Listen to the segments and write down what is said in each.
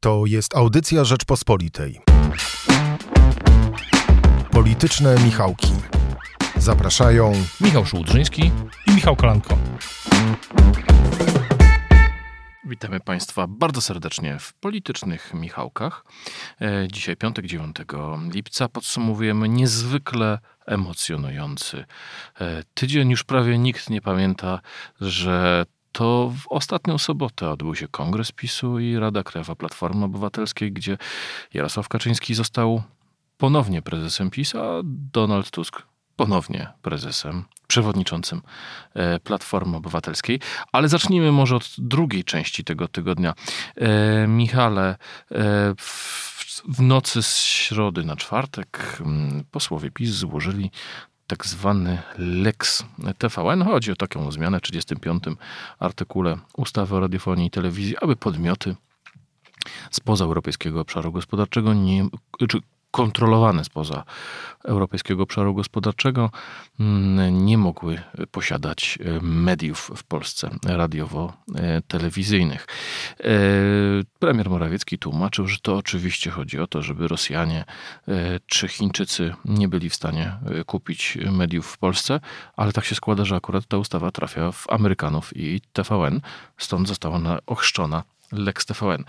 To jest audycja Rzeczpospolitej. Polityczne Michałki. Zapraszają Michał Szułdrzyński i Michał Kolanko. Witamy Państwa bardzo serdecznie w Politycznych Michałkach. E, Dzisiaj piątek 9 lipca podsumowujemy niezwykle emocjonujący e, tydzień. Już prawie nikt nie pamięta, że to w ostatnią sobotę odbył się Kongres PiSu i Rada Krajowa Platformy Obywatelskiej, gdzie Jarosław Kaczyński został ponownie prezesem PiS, a Donald Tusk ponownie prezesem, przewodniczącym e, Platformy Obywatelskiej. Ale zacznijmy może od drugiej części tego tygodnia. E, Michale, e, w, w nocy z środy na czwartek mm, posłowie PiS złożyli tak zwany Lex TVN. Chodzi o taką zmianę w 35 artykule ustawy o radiofonii i telewizji, aby podmioty spoza Europejskiego Obszaru Gospodarczego nie, czy kontrolowane spoza Europejskiego Obszaru Gospodarczego mm, nie mogły posiadać e, mediów w Polsce radiowo-telewizyjnych. E, premier Morawiecki tłumaczył, że to oczywiście chodzi o to, żeby Rosjanie e, czy Chińczycy nie byli w stanie kupić mediów w Polsce, ale tak się składa, że akurat ta ustawa trafia w Amerykanów i TVN, stąd została ona ochrzczona Lex TVN.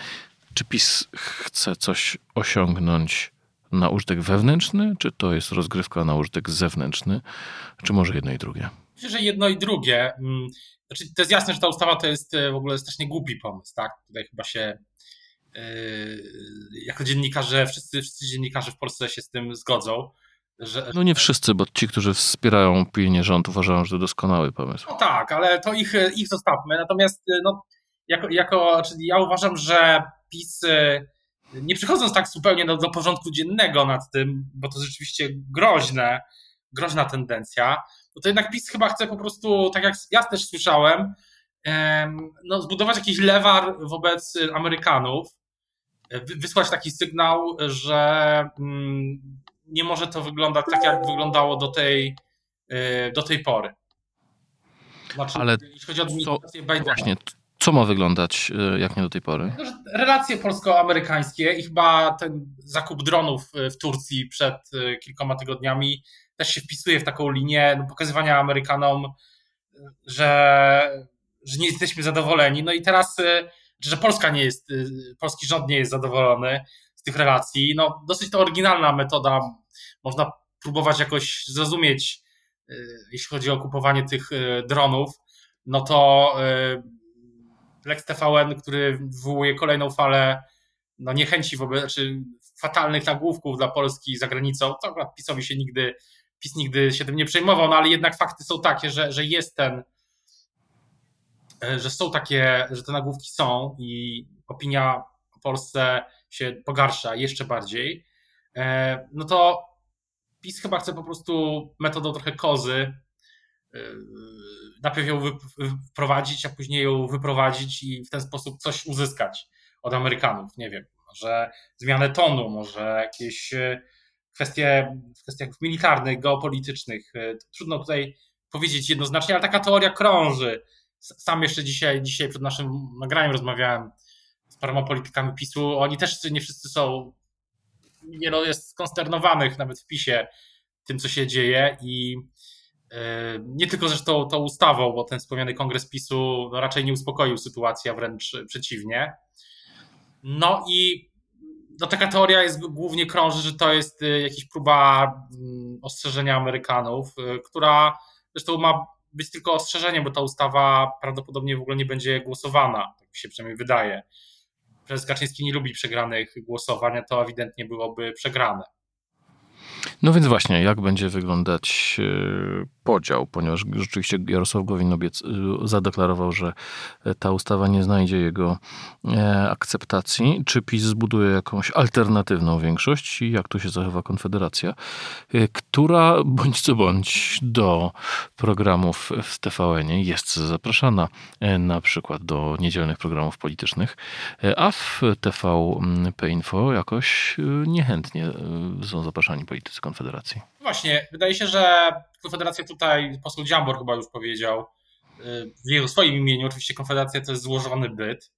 Czy PiS chce coś osiągnąć na użytek wewnętrzny, czy to jest rozgrywka na użytek zewnętrzny, czy może jedno i drugie? Myślę, że jedno i drugie. Mm, znaczy, to jest jasne, że ta ustawa to jest w ogóle strasznie głupi pomysł, tak? Tutaj chyba się yy, jako dziennikarze, wszyscy, wszyscy dziennikarze w Polsce się z tym zgodzą. Że, no nie wszyscy, bo ci, którzy wspierają pilnie rząd, uważają, że to doskonały pomysł. No tak, ale to ich, ich zostawmy. Natomiast no, jako, jako, czyli ja uważam, że PiS nie przychodząc tak zupełnie do, do porządku dziennego nad tym, bo to rzeczywiście groźne, groźna tendencja, no to jednak PiS chyba chce po prostu, tak jak ja też słyszałem, no, zbudować jakiś lewar wobec Amerykanów, wysłać taki sygnał, że mm, nie może to wyglądać tak, jak wyglądało do tej, e, do tej pory. Znaczy, Ale jeśli chodzi o administrację Bidena. Właśnie, co ma wyglądać e, jak nie do tej pory? Relacje polsko-amerykańskie i chyba ten zakup dronów e, w Turcji przed e, kilkoma tygodniami też się wpisuje w taką linię no, pokazywania Amerykanom, że, że nie jesteśmy zadowoleni. No i teraz, że Polska nie jest, polski rząd nie jest zadowolony z tych relacji. No, dosyć to oryginalna metoda. Można próbować jakoś zrozumieć, jeśli chodzi o kupowanie tych dronów, no to Lex TVN, który wywołuje kolejną falę no, niechęci wobec, znaczy fatalnych nagłówków dla Polski za granicą, to akurat PiSowi się nigdy, PiS nigdy się tym nie przejmował, no ale jednak fakty są takie, że, że jest ten, że są takie, że te nagłówki są i opinia o Polsce się pogarsza jeszcze bardziej, e, no to PiS chyba chce po prostu metodą trochę kozy najpierw ją wprowadzić, a później ją wyprowadzić i w ten sposób coś uzyskać od Amerykanów. Nie wiem, może zmianę tonu, może jakieś e, kwestie w kwestiach militarnych, geopolitycznych. E, trudno tutaj powiedzieć jednoznacznie, ale taka teoria krąży. Sam jeszcze dzisiaj, dzisiaj przed naszym nagraniem rozmawiałem z paroma politykami PiSu. Oni też nie wszyscy są, wielu jest skonsternowanych nawet w PiSie tym, co się dzieje i nie tylko zresztą tą ustawą, bo ten wspomniany kongres PiSu raczej nie uspokoił sytuacji, a wręcz przeciwnie. No i no taka teoria jest głównie krąży, że to jest e, jakaś próba mm, ostrzeżenia Amerykanów, e, która zresztą ma być tylko ostrzeżeniem, bo ta ustawa prawdopodobnie w ogóle nie będzie głosowana, tak mi się przynajmniej wydaje. Prezes Kaczyński nie lubi przegranych głosowań, a to ewidentnie byłoby przegrane. No więc właśnie, jak będzie wyglądać e, podział, ponieważ rzeczywiście Jarosław Gowin obiec, e, zadeklarował, że ta ustawa nie znajdzie jego e, akceptacji. Czy PiS zbuduje jakąś alternatywną większość i jak tu się zachowa Konfederacja, która bądź co bądź do programów w tvn jest zapraszana na przykład do niedzielnych programów politycznych, a w TVP Info jakoś niechętnie są zapraszani politycy Konfederacji. Właśnie, wydaje się, że Konfederacja tutaj, poseł Dziambor chyba już powiedział, y, w jego swoim imieniu, oczywiście Konfederacja to jest złożony byt.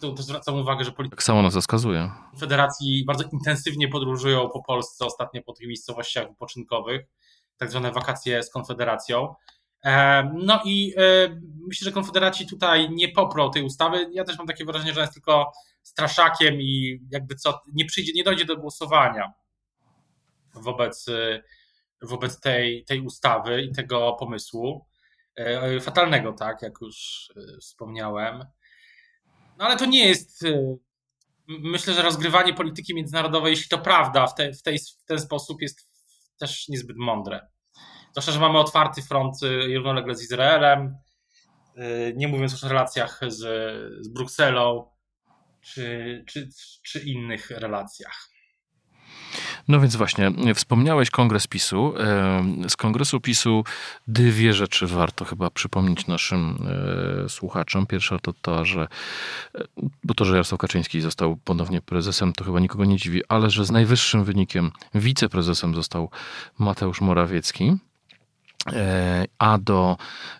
to, to zwracam uwagę, że politycy Tak samo nas zaskazuje. Federacji bardzo intensywnie podróżują po Polsce ostatnio po tych miejscowościach wypoczynkowych, tak zwane wakacje z Konfederacją. E, no i e, myślę, że Konfederaci tutaj nie poprą tej ustawy. Ja też mam takie wrażenie, że jest tylko straszakiem i jakby co, nie przyjdzie, nie dojdzie do głosowania wobec, e, wobec tej, tej ustawy i tego pomysłu. Fatalnego, tak, jak już wspomniałem. No ale to nie jest. Myślę, że rozgrywanie polityki międzynarodowej, jeśli to prawda, w, te, w, tej, w ten sposób jest też niezbyt mądre. Zwłaszcza, że mamy otwarty front równolegle z Izraelem, y, nie mówiąc już o relacjach z, z Brukselą czy, czy, czy innych relacjach. No więc właśnie, wspomniałeś kongres PiSu. Z kongresu PiSu dwie rzeczy warto chyba przypomnieć naszym e, słuchaczom. Pierwsza to ta, że e, bo to, że Jarosław Kaczyński został ponownie prezesem, to chyba nikogo nie dziwi, ale że z najwyższym wynikiem wiceprezesem został Mateusz Morawiecki. E, a do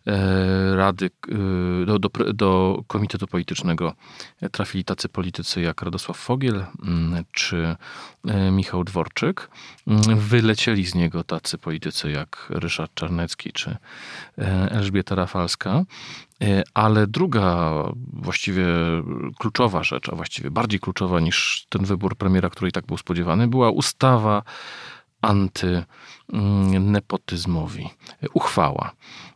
e, Rady, e, do, do, do, Komitetu Politycznego trafili tacy politycy jak Radosław Fogiel mm, czy Michał Dworczyk. Mm, wylecieli z niego tacy politycy jak Ryszard Czarnecki czy Elżbieta Rafalska. Ale druga właściwie kluczowa rzecz, a właściwie bardziej kluczowa niż ten wybór premiera, który i tak był spodziewany, była ustawa antynepotyzmowi. Uchwała.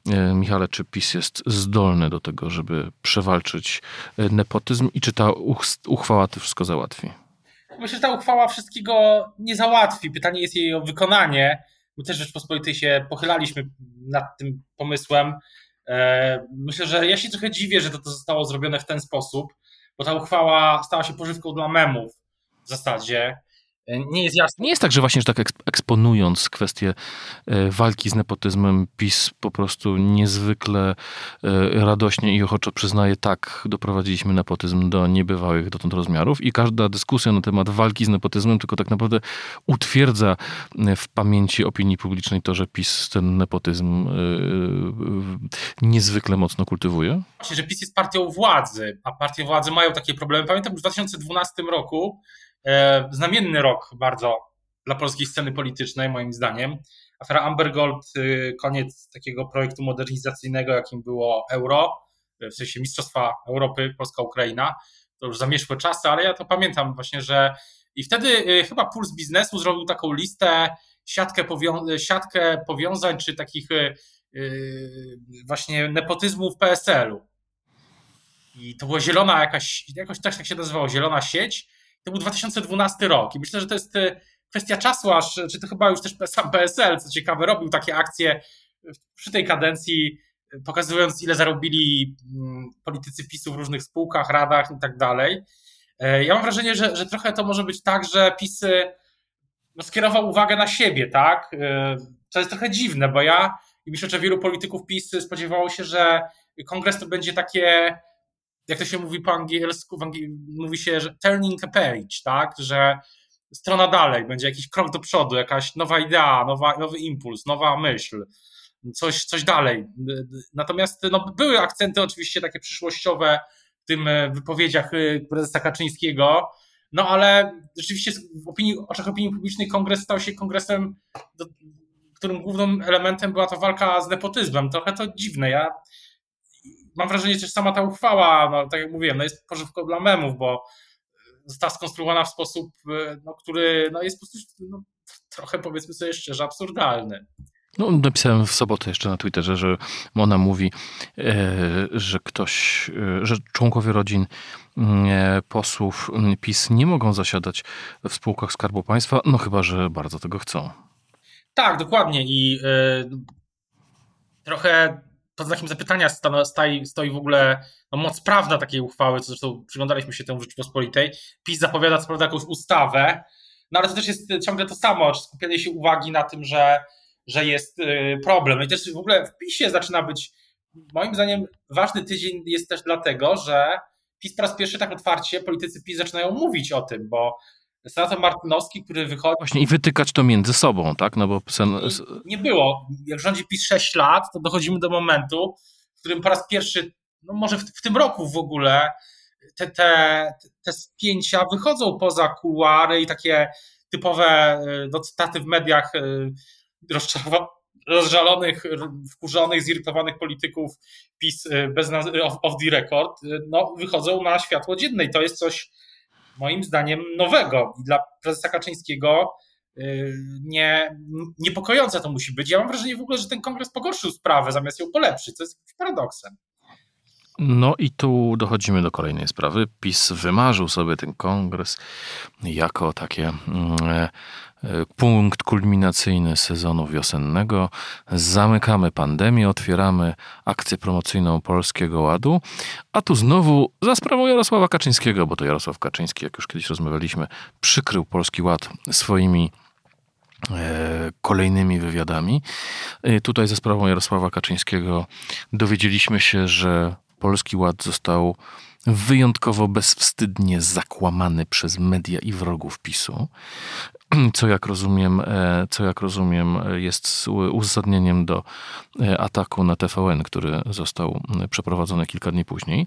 E, Michale, czy PiS jest zdolny do tego, żeby przewalczyć e, nepotyzm i czy ta uchwała to wszystko załatwi? Myślę, że ta uchwała wszystkiego nie załatwi. Pytanie jest jej o wykonanie. My też Rzeczpospolitej się pochylaliśmy nad tym pomysłem. E, myślę, że ja się trochę dziwię, że to, to zostało zrobione w ten sposób, bo ta uchwała stała się pożywką dla memów w zasadzie nie jest jasne. Nie jest tak, że właśnie, że tak eksponując kwestię e, walki z nepotyzmem, PiS po prostu niezwykle e, radośnie i ochoczo przyznaje, tak, doprowadziliśmy nepotyzm do niebywałych dotąd rozmiarów i każda dyskusja na temat walki z nepotyzmem tylko tak naprawdę utwierdza e, w pamięci opinii publicznej to, że PiS ten nepotyzm niezwykle mocno kultywuje. Właśnie, że PiS jest partią władzy, a partie władzy mają takie problemy. Pamiętam, że w 2012 roku E, znamienny rok bardzo dla polskiej sceny politycznej, moim zdaniem. Afera Amber Gold, y, koniec takiego projektu modernizacyjnego, jakim było euro, w sensie Mistrzostwa Europy, Polska-Ukraina. To już zamieszłe czasy, ale ja to pamiętam właśnie, że i wtedy y, chyba Puls Biznesu zrobił taką listę, siatkę, powią siatkę powiązań, czy takich y, właśnie nepotyzmu w PSL-u. I to była zielona jakaś, jakoś też tak się nazywało, zielona sieć. To był 2012 rok i myślę, że to jest e, kwestia czasu, aż, czy to chyba już też sam PSL, co ciekawe, robił takie akcje przy tej kadencji, pokazując ile zarobili mm, politycy PiSu w różnych spółkach, radach i tak dalej. E, ja mam wrażenie, że, że trochę to może być tak, że PiS no, skierował uwagę na siebie, tak? E, to jest trochę dziwne, bo ja i myślę, że wielu polityków PiS spodziewało się, że kongres to będzie takie jak to się mówi po angielsku, mówi się, że turning a page, tak, że strona dalej, będzie jakiś krok do przodu, jakaś nowa idea, nowa, nowy impuls, nowa myśl, coś, coś dalej. Natomiast no, były akcenty oczywiście takie przyszłościowe w tym e, wypowiedziach e, prezesa Kaczyńskiego, no ale rzeczywiście w opinii, oczach opinii publicznej kongres stał się kongresem, którym głównym elementem była to walka z nepotyzmem. Trochę to dziwne. Ja mam wrażenie, że sama ta uchwała, no, tak jak mówiłem, no jest pożywką dla memów, bo została skonstruowana w sposób, e, no, który no, jest po prostu no, trochę, powiedzmy sobie szczerze, absurdalny. No, napisałem w sobotę jeszcze na Twitterze, że ona mówi, e, że ktoś, e, że członkowie rodzin e, posłów PiS nie mogą zasiadać w spółkach Skarbu Państwa, no chyba, że bardzo tego chcą. Tak, dokładnie i e, trochę pod znakiem zapytania stoi, stoi w ogóle no, moc prawna takiej uchwały, co zresztą przyglądaliśmy się temu w Rzeczypospolitej. PiS zapowiada co prawda jakąś ustawę, no ale to też jest ciągle to samo, skupianie się uwagi na tym, że, że jest y, problem. I też w ogóle w PiSie zaczyna być, moim zdaniem, ważny tydzień jest też dlatego, że PiS po raz pierwszy tak otwarcie, politycy PiS zaczynają mówić o tym, bo senator Martynowski, który wychodzi... Właśnie i wytykać to między sobą, tak? No bo sen... Nie było. Jak rządzi PiS 6 lat, to dochodzimy do momentu, w którym po raz pierwszy, no może w, w tym roku w ogóle, te, te, te spięcia wychodzą poza kuluary i takie typowe no, cytaty w mediach rozżalonych, wkurzonych, zirytowanych polityków PiS bez off, off the record, no, wychodzą na światło dzienne i to jest coś moim zdaniem nowego i dla prezesa Kaczyńskiego nie, niepokojące to musi być. Ja mam wrażenie w ogóle, że ten kongres pogorszył sprawę zamiast ją polepszyć, co jest paradoksem. No i tu dochodzimy do kolejnej sprawy. PiS wymarzył sobie ten kongres jako takie mm, punkt kulminacyjny sezonu wiosennego. Zamykamy pandemię, otwieramy akcję promocyjną Polskiego Ładu, a tu znowu za sprawą Jarosława Kaczyńskiego, bo to Jarosław Kaczyński, jak już kiedyś rozmawialiśmy, przykrył Polski Ład swoimi e, kolejnymi wywiadami. E, tutaj za sprawą Jarosława Kaczyńskiego dowiedzieliśmy się, że Polski Ład został wyjątkowo bezwstydnie zakłamany przez media i wrogów PiSu, co jak rozumiem, e, co jak rozumiem jest uzasadnieniem do e, ataku na TVN, który został przeprowadzony kilka dni później.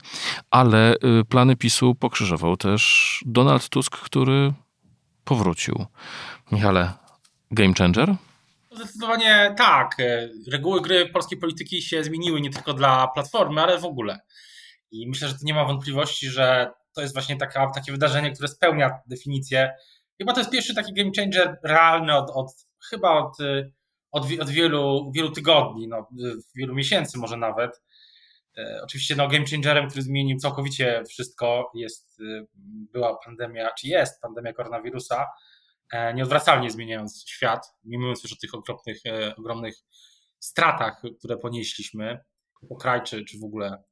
Ale e, plany PiSu pokrzyżował też Donald Tusk, który powrócił. Michale, game changer? Zdecydowanie tak. Reguły gry polskiej polityki się zmieniły nie tylko dla Platformy, ale w ogóle. I myślę, że to nie ma wątpliwości, że to jest właśnie taka, takie wydarzenie, które spełnia definicję. Chyba to jest pierwszy taki game changer realny od, od chyba od, od, od wielu, wielu tygodni, no, wielu miesięcy może nawet. E, oczywiście no, game changerem, który zmienił całkowicie wszystko, jest, e, była pandemia, czy jest pandemia koronawirusa, e, nieodwracalnie zmieniając świat, mimo już o tych okropnych, ogromnych stratach, które ponieśliśmy po kraj, czy, czy w ogóle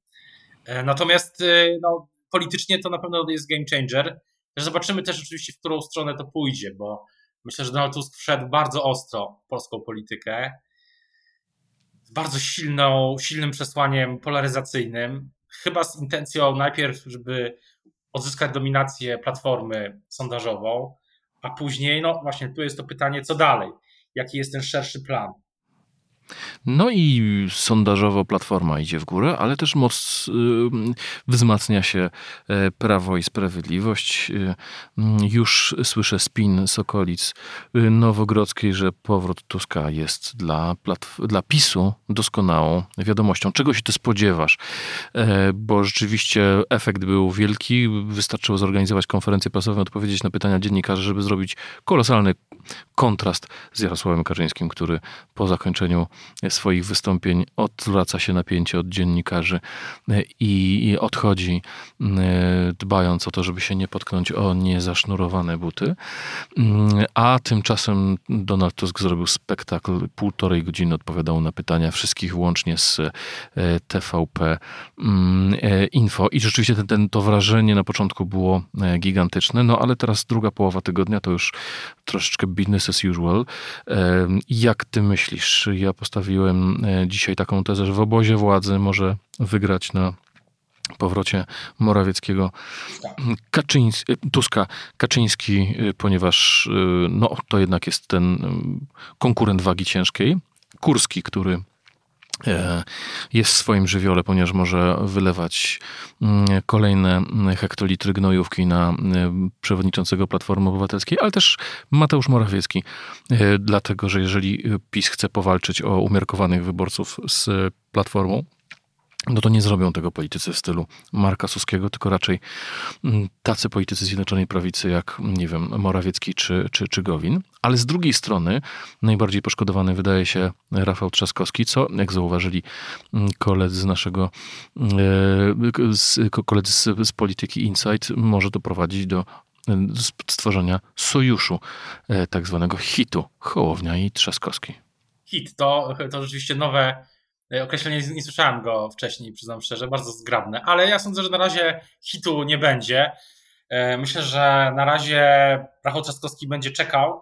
E, natomiast e, no, politycznie to na pewno jest game changer. Zobaczymy też oczywiście, w którą stronę to pójdzie, bo myślę, że Donald Tusk wszedł bardzo ostro w polską politykę. Z bardzo silną, silnym przesłaniem polaryzacyjnym. Chyba z intencją najpierw, żeby odzyskać dominację platformy sondażową, a później, no właśnie, tu jest to pytanie, co dalej? Jaki jest ten szerszy plan? No i sondażowo Platforma idzie w górę, ale też moc wzmacnia się e, Prawo i Sprawiedliwość. E, już słyszę spin Sokolic e, Nowogrodzkiej, że powrót Tuska jest dla, dla PiSu doskonałą wiadomością. Czego się ty spodziewasz? Bo rzeczywiście efekt był wielki. Wystarczyło zorganizować konferencję prasową, odpowiedzieć na pytania dziennikarzy, żeby zrobić kolosalny kontrast z Jarosławem Kaczyńskim, który po zakończeniu swoich wystąpień odwraca się napięcie od dziennikarzy e, i odchodzi, e, dbając o to, żeby się nie potknąć o niezasznurowane buty. Mm, a tymczasem Donald Tusk zrobił spektakl, półtorej godziny odpowiadał na pytania wszystkich łącznie z e, TVP mm, Info. I rzeczywiście ten, ten, to wrażenie na początku było gigantyczne, no ale teraz druga połowa tygodnia to już troszeczkę business as usual. Jak ty myślisz? Ja postawiłem e, dzisiaj taką tezę, że w obozie władzy może wygrać na powrocie Morawieckiego Kaczyńs, e, Tuska Kaczyński, e, ponieważ no, to jednak jest ten konkurent wagi ciężkiej. Kurski, który jest w swoim żywiole, ponieważ może wylewać mm, kolejne hektolitry gnojówki na e, przewodniczącego Platformy Obywatelskiej, ale też Mateusz Morawiecki, e, dlatego że jeżeli PiS chce powalczyć o umiarkowanych wyborców z Platformą, no to nie zrobią tego politycy w stylu Marka Suskiego, tylko raczej mm, tacy politycy Zjednoczonej Prawicy jak, nie wiem, Morawiecki czy, czy, czy Gowin. Ale z drugiej strony najbardziej poszkodowany wydaje się Rafał Trzaskowski, co, jak zauważyli mm, koledzy z naszego, e, koledzy z, z polityki Insight, może doprowadzić do e, stworzenia sojuszu, e, tak zwanego hitu Hołownia i Trzaskowski. Hit to, to rzeczywiście nowe określenie nie, słyszałem go wcześniej, przyznam szczerze, bardzo zgrabne, ale ja sądzę, że na razie hitu nie będzie. E, myślę, że na razie Rafał Trzaskowski będzie czekał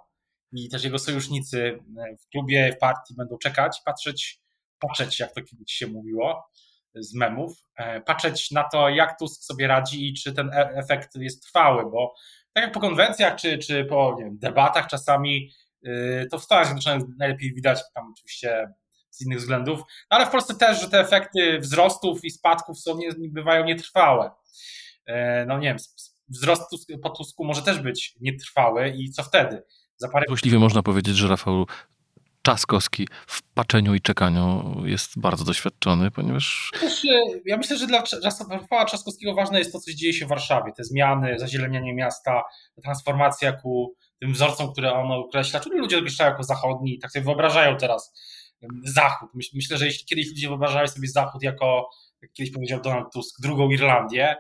i też jego sojusznicy e, w klubie, w partii będą czekać, patrzeć, patrzeć jak to kiedyś się mówiło z memów, patrzeć na to, jak Tusk sobie radzi i czy ten efekt jest trwały, bo tak jak po konwencjach, czy, czy po wiem, debatach czasami, to w Stanach Zjednoczonych najlepiej widać, tam oczywiście z innych względów, no ale w Polsce też, że te efekty wzrostów i spadków są nie, bywają nietrwałe. no nie wiem, wzrost po Tusku może też być nietrwały i co wtedy? Za parę... Właściwie można powiedzieć, że Rafał Trzaskowski w paczeniu i czekaniu jest bardzo doświadczony, ponieważ... Ja myślę, że dla Rafała Trzaskowskiego ważne jest to, co dzieje się w Warszawie. Te zmiany, zazielenianie miasta, transformacja ku tym wzorcom, które ono określa. Czyli ludzie określają jako zachodni, tak sobie wyobrażają teraz Zachód. Myślę, że jeśli kiedyś ludzie wyobrażali sobie Zachód jako, jak kiedyś powiedział Donald Tusk, drugą Irlandię,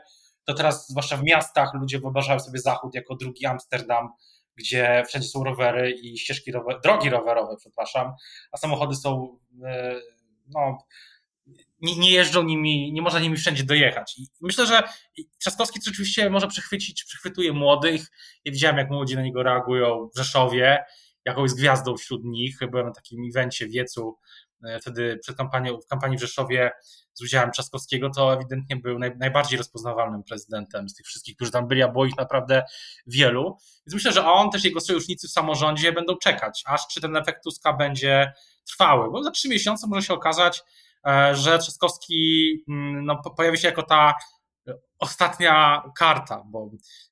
to teraz, zwłaszcza w miastach, ludzie wyobrażają sobie Zachód jako drugi Amsterdam, gdzie wszędzie są rowery i ścieżki drogi rowerowe, przepraszam, a samochody są, e, no, nie, nie, jeżdżą nimi, nie można nimi wszędzie dojechać. I myślę, że Trzaskowski oczywiście może przechwycić, przechwytuje młodych. Ja widziałem, jak młodzi na niego reagują w Rzeszowie, jaką jest gwiazdą wśród nich. Byłem na takim evencie w Wiecu, e, wtedy przed kampanią, w kampanii w Rzeszowie z udziałem Trzaskowskiego, to ewidentnie był naj, najbardziej rozpoznawalnym prezydentem z tych wszystkich, którzy tam byli, a było ich naprawdę wielu. Więc myślę, że on, też jego sojusznicy w samorządzie będą czekać, aż czy ten efekt Tuska będzie trwały, bo za trzy miesiące może się okazać, e, że Trzaskowski mm, no, pojawi się jako ta ostatnia karta, bo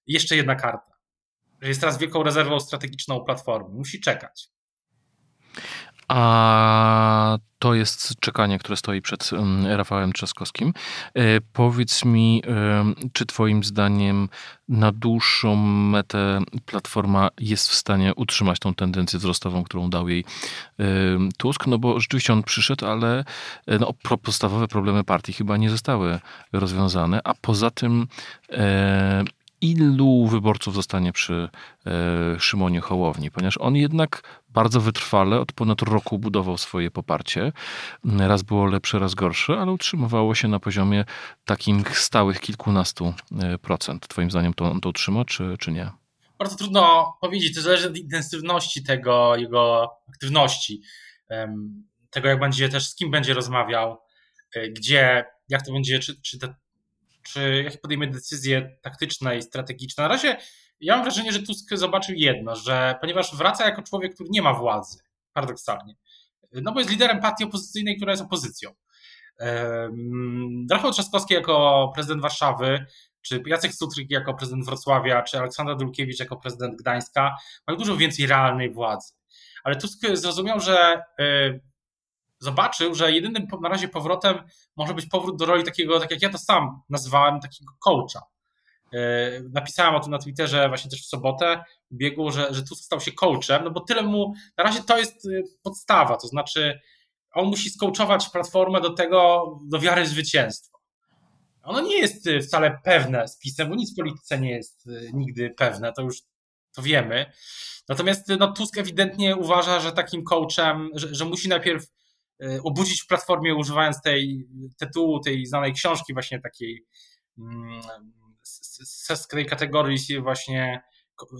jeszcze jedna karta, jest teraz wielką rezerwą strategiczną Platformy. Musi czekać. A to jest czekanie, które stoi przed Rafałem Trzaskowskim. E, powiedz mi, czy Twoim zdaniem na dłuższą metę Platforma jest w stanie utrzymać tą tendencję wzrostową, którą dał jej Tusk? No bo rzeczywiście on przyszedł, ale e, no, podstawowe problemy partii chyba nie zostały rozwiązane, a poza tym e, ilu wyborców zostanie przy e, Szymonie Hołowni, ponieważ on jednak bardzo wytrwale od ponad roku budował swoje poparcie. Raz było lepsze, raz gorsze, ale utrzymywało się na poziomie takim stałych kilkunastu e, procent. Twoim zdaniem to on to utrzyma, czy, czy nie? Bardzo trudno powiedzieć. To zależy od intensywności tego, jego aktywności, tego jak będzie też, z kim będzie rozmawiał, e, gdzie, jak to będzie, czy, czy te czy jakie podejmie decyzje taktyczne i strategiczne. Na razie ja mam wrażenie, że Tusk zobaczył jedno, że ponieważ wraca jako człowiek, który nie ma władzy, paradoksalnie, no bo jest liderem partii opozycyjnej, która jest opozycją. Rafał Trzaskowski jako prezydent Warszawy, czy Jacek Sutryk jako prezydent Wrocławia, czy Aleksandra Dulkiewicz jako prezydent Gdańska mają dużo więcej realnej władzy. Ale Tusk zrozumiał, że e, zobaczył, że jedynym na razie powrotem może być powrót do roli takiego, tak jak ja to sam nazwałem, takiego coacha. E, napisałem o tym na Twitterze właśnie też w sobotę ubiegłą, że, że Tusk stał się coachem, no bo tyle mu, na razie to jest y, podstawa, to znaczy on musi skołczować platformę do tego, do wiary w zwycięstwo. Ono nie jest y, wcale pewne z pisem, bo nic w polityce nie jest nigdy pewne, to już to wiemy. Natomiast no, Tusk ewidentnie uważa, że takim coachem, że, że musi najpierw E, obudzić w platformie, używając tej tytułu, tej znanej książki, właśnie takiej mm, z tej kategorii właśnie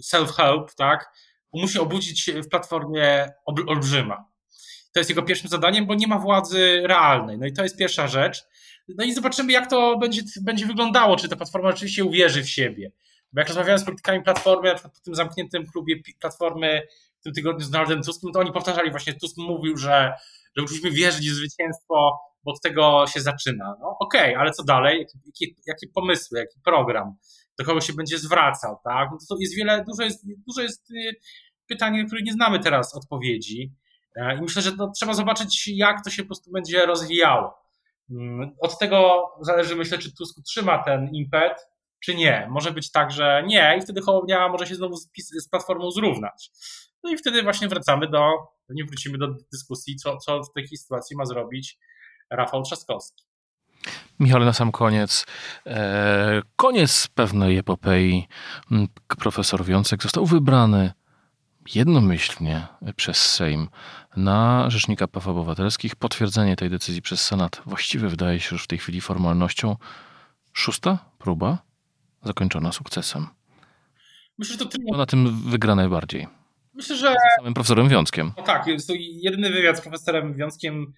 self-help, tak? Musi obudzić w platformie olbrzyma. To jest jego pierwszym zadaniem, bo nie ma władzy realnej. No i to jest pierwsza rzecz. No i zobaczymy, jak to będzie, będzie wyglądało, czy ta platforma rzeczywiście uwierzy w siebie. Bo jak rozmawiałem z politykami Platformy, po tym zamkniętym klubie Platformy w tym tygodniu z Donaldem Tuskiem, to oni powtarzali właśnie, Tusk mówił, że że musimy wierzyć w zwycięstwo, bo od tego się zaczyna. No okej, okay, ale co dalej? Jakie, pomysły, jaki program? Do kogo się będzie zwracał, tak? No to jest wiele, dużo jest, dużo jest y, pytań, na które nie znamy teraz odpowiedzi. E, I myślę, że to trzeba zobaczyć, jak to się po prostu będzie rozwijało. Mm, od tego zależy, myślę, czy Tusk trzyma ten impet, czy nie. Może być tak, że nie, i wtedy Hołownia może się znowu z, z platformą zrównać. No i wtedy właśnie wracamy do, nie wrócimy do dyskusji, co, co w takiej sytuacji ma zrobić Rafał Trzaskowski. Michał, na sam koniec. E, koniec pewnej epopei. Mm, profesor Wiącek został wybrany jednomyślnie przez Sejm na Rzecznika Praw Obywatelskich. Potwierdzenie tej decyzji przez Senat właściwie wydaje się już w tej chwili formalnością. Szósta próba zakończona sukcesem. Myślę, że to tyle. na tym wygra najbardziej. Myślę, że. Z samym profesorem Wiązkiem. No tak, jest to jedyny wywiad z profesorem Wiązkiem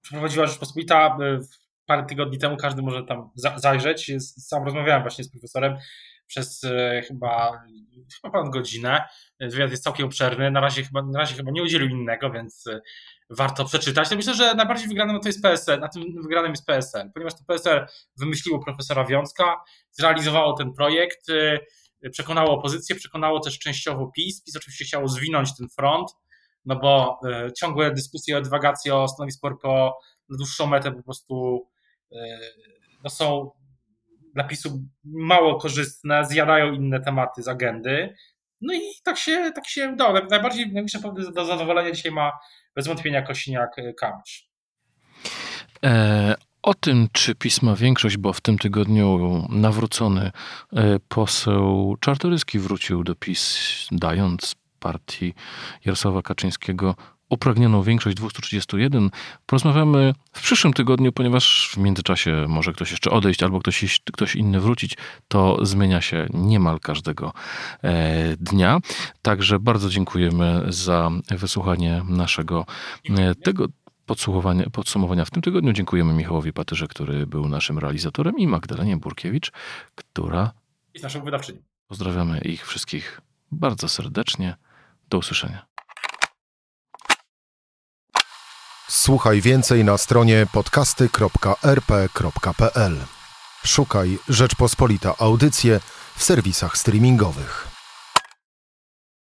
przeprowadziła Rzeczpospolita. Parę tygodni temu każdy może tam zajrzeć. Sam rozmawiałem właśnie z profesorem. przez e, chyba, chyba ponad godzinę. Wywiad jest całkiem obszerny. Na razie chyba, na razie chyba nie udzielił innego, więc e, warto przeczytać. Ja myślę, że najbardziej wygranym to jest PSL, na tym wygranym jest PSL, ponieważ to PSL wymyśliło profesora Wiązka, zrealizowało ten projekt, przekonało opozycję, przekonało też częściowo PiS. PiS oczywiście chciało zwinąć ten front, no bo ciągłe dyskusje o dywagacji o stanowisku RPO na dłuższą metę po prostu no są dla PiSu mało korzystne, zjadają inne tematy z agendy. No i tak się, tak się udało. Najbardziej największe powody do zadowolenia dzisiaj ma bez wątpienia Kosiniak-Kamysz. O tym, czy PiS ma większość, bo w tym tygodniu nawrócony e, poseł Czartoryski wrócił do PiS, dając partii Jarosława Kaczyńskiego upragnioną większość 231. Porozmawiamy w przyszłym tygodniu, ponieważ w międzyczasie może ktoś jeszcze odejść albo ktoś, ktoś inny wrócić. To zmienia się niemal każdego e, dnia. Także bardzo dziękujemy za wysłuchanie naszego e, tego podsumowania, podsumowania w tym tygodniu. Dziękujemy Michałowi Patyrze, który był naszym realizatorem i Magdalenie Burkiewicz, która jest naszą wydawczynią. Pozdrawiamy ich wszystkich bardzo serdecznie. Do usłyszenia. Słuchaj więcej na stronie podcasty.rp.pl. Szukaj Rzeczpospolita Audycje w serwisach streamingowych.